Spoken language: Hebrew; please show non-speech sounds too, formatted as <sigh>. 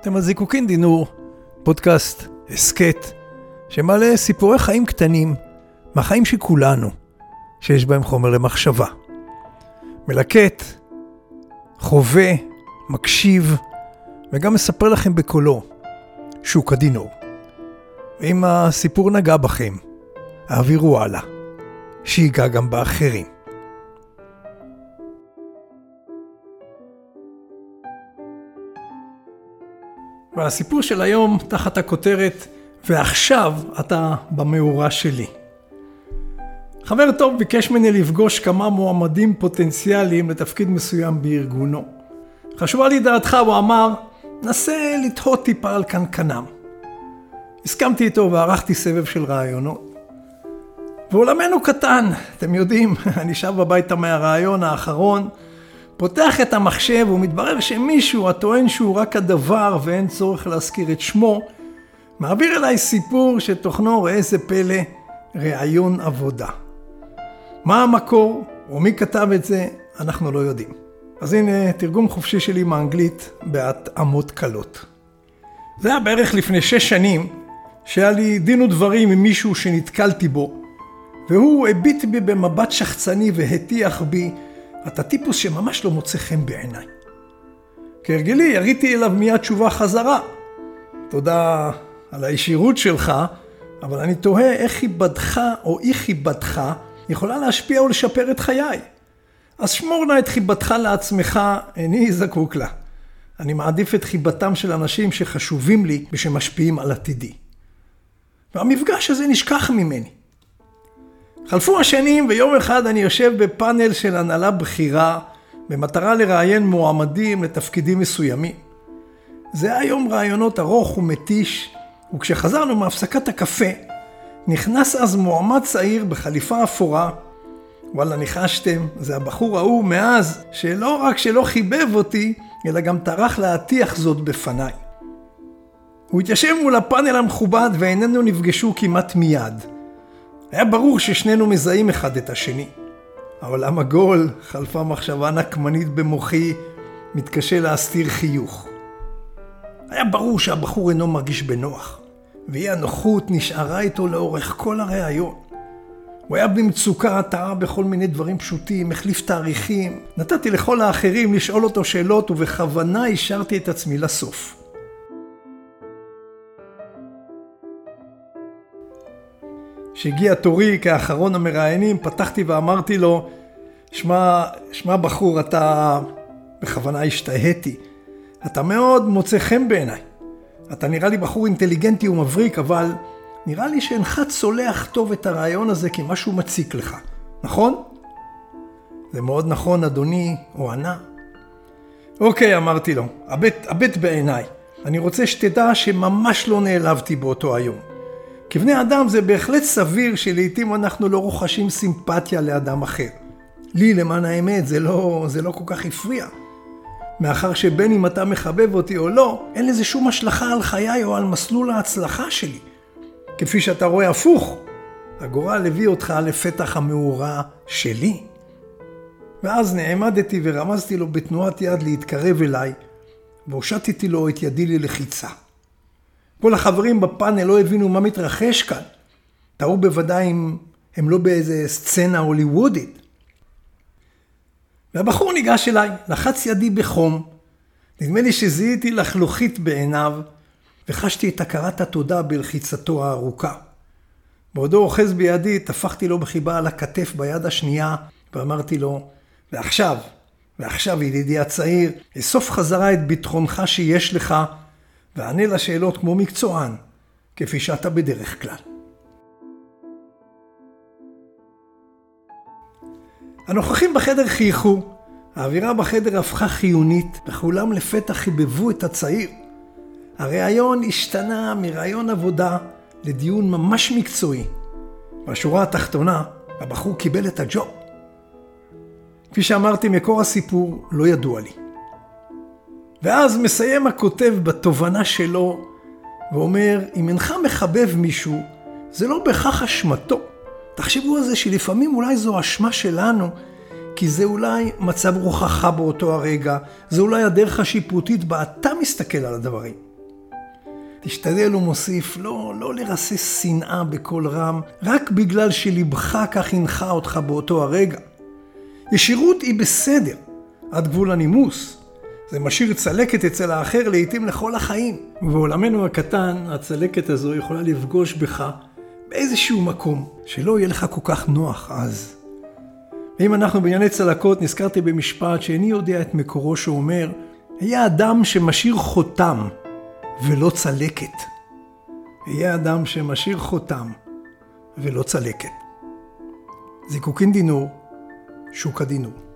אתם על זיקוקין דינור, פודקאסט, הסכת, שמעלה סיפורי חיים קטנים מהחיים של כולנו, שיש בהם חומר למחשבה. מלקט, חווה, מקשיב, וגם מספר לכם בקולו, שוק הדינור. ואם הסיפור נגע בכם, העבירו הלאה, שיגע גם באחרים. והסיפור של היום תחת הכותרת ועכשיו אתה במאורה שלי. חבר טוב ביקש ממני לפגוש כמה מועמדים פוטנציאליים לתפקיד מסוים בארגונו. חשובה לי דעתך, הוא אמר, נסה לתהות טיפה על קנקנם. הסכמתי איתו וערכתי סבב של רעיונות. ועולמנו קטן, אתם יודעים, <laughs> אני שב הביתה מהרעיון האחרון, פותח את המחשב ומתברר שמישהו הטוען שהוא רק הדבר ואין צורך להזכיר את שמו, מעביר אליי סיפור שתוכנו, ראה איזה פלא, ראיון עבודה. מה המקור או מי כתב את זה, אנחנו לא יודעים. אז הנה תרגום חופשי שלי מאנגלית בהתאמות קלות. זה היה בערך לפני שש שנים, שהיה לי דין ודברים עם מישהו שנתקלתי בו, והוא הביט בי במבט שחצני והטיח בי אתה טיפוס שממש לא מוצא חן בעיניי. כהרגלי, יריתי אליו מיד תשובה חזרה. תודה על הישירות שלך, אבל אני תוהה איך חיבתך או אי חיבתך יכולה להשפיע ולשפר את חיי. אז שמור נא את חיבתך לעצמך, איני זקוק לה. אני מעדיף את חיבתם של אנשים שחשובים לי ושמשפיעים על עתידי. והמפגש הזה נשכח ממני. חלפו השנים ויום אחד אני יושב בפאנל של הנהלה בכירה במטרה לראיין מועמדים לתפקידים מסוימים. זה היה יום רעיונות ארוך ומתיש, וכשחזרנו מהפסקת הקפה, נכנס אז מועמד צעיר בחליפה אפורה. וואלה, ניחשתם, זה הבחור ההוא מאז, שלא רק שלא חיבב אותי, אלא גם טרח להטיח זאת בפניי. הוא התיישב מול הפאנל המכובד ואיננו נפגשו כמעט מיד. היה ברור ששנינו מזהים אחד את השני. העולם עגול, חלפה מחשבה נקמנית במוחי, מתקשה להסתיר חיוך. היה ברור שהבחור אינו מרגיש בנוח, ואי הנוחות נשארה איתו לאורך כל הראיון. הוא היה במצוקה, טעה בכל מיני דברים פשוטים, החליף תאריכים. נתתי לכל האחרים לשאול אותו שאלות, ובכוונה השארתי את עצמי לסוף. כשהגיע תורי כאחרון המראיינים, פתחתי ואמרתי לו, שמע, שמע בחור, אתה... בכוונה השתהיתי. אתה מאוד מוצא חן בעיניי. אתה נראה לי בחור אינטליגנטי ומבריק, אבל נראה לי שאינך צולח טוב את הרעיון הזה כי משהו מציק לך, נכון? זה מאוד נכון, אדוני, הוא ענה. אוקיי, אמרתי לו, הבט בעיניי. אני רוצה שתדע שממש לא נעלבתי באותו היום. כבני אדם זה בהחלט סביר שלעיתים אנחנו לא רוכשים סימפתיה לאדם אחר. לי, למען האמת, זה לא, זה לא כל כך הפריע. מאחר שבין אם אתה מחבב אותי או לא, אין לזה שום השלכה על חיי או על מסלול ההצלחה שלי. כפי שאתה רואה הפוך, הגורל הביא אותך לפתח המאורה שלי. ואז נעמדתי ורמזתי לו בתנועת יד להתקרב אליי, והושטתי לו את ידי ללחיצה. כל החברים בפאנל לא הבינו מה מתרחש כאן. תראו בוודאי אם הם לא באיזה סצנה הוליוודית. והבחור ניגש אליי, לחץ ידי בחום. נדמה לי שזיהיתי לחלוכית בעיניו, וחשתי את הכרת התודה בלחיצתו הארוכה. בעודו אוחז בידי, טפחתי לו בחיבה על הכתף ביד השנייה, ואמרתי לו, ועכשיו, ועכשיו ידידי הצעיר, אסוף חזרה את ביטחונך שיש לך, וענה לשאלות כמו מקצוען, כפי שאתה בדרך כלל. הנוכחים בחדר חייכו, האווירה בחדר הפכה חיונית, וכולם לפתע חיבבו את הצעיר. הראיון השתנה מראיון עבודה לדיון ממש מקצועי. בשורה התחתונה, הבחור קיבל את הג'וב. כפי שאמרתי, מקור הסיפור לא ידוע לי. ואז מסיים הכותב בתובנה שלו ואומר, אם אינך מחבב מישהו, זה לא בהכרח אשמתו. תחשבו על זה שלפעמים אולי זו אשמה שלנו, כי זה אולי מצב רוחך באותו הרגע, זה אולי הדרך השיפוטית בה אתה מסתכל על הדברים. תשתדל, הוא מוסיף, לא, לא לרסס שנאה בקול רם, רק בגלל שלבך כך הנחה אותך באותו הרגע. ישירות היא בסדר, עד גבול הנימוס. זה משאיר צלקת אצל האחר לעתים לכל החיים. ובעולמנו הקטן, הצלקת הזו יכולה לפגוש בך באיזשהו מקום, שלא יהיה לך כל כך נוח אז. ואם אנחנו בענייני צלקות, נזכרתי במשפט שאיני יודע את מקורו שאומר, היה אדם שמשאיר חותם ולא צלקת. היה אדם שמשאיר חותם ולא צלקת. זיקוקין דינור, שוק הדינור.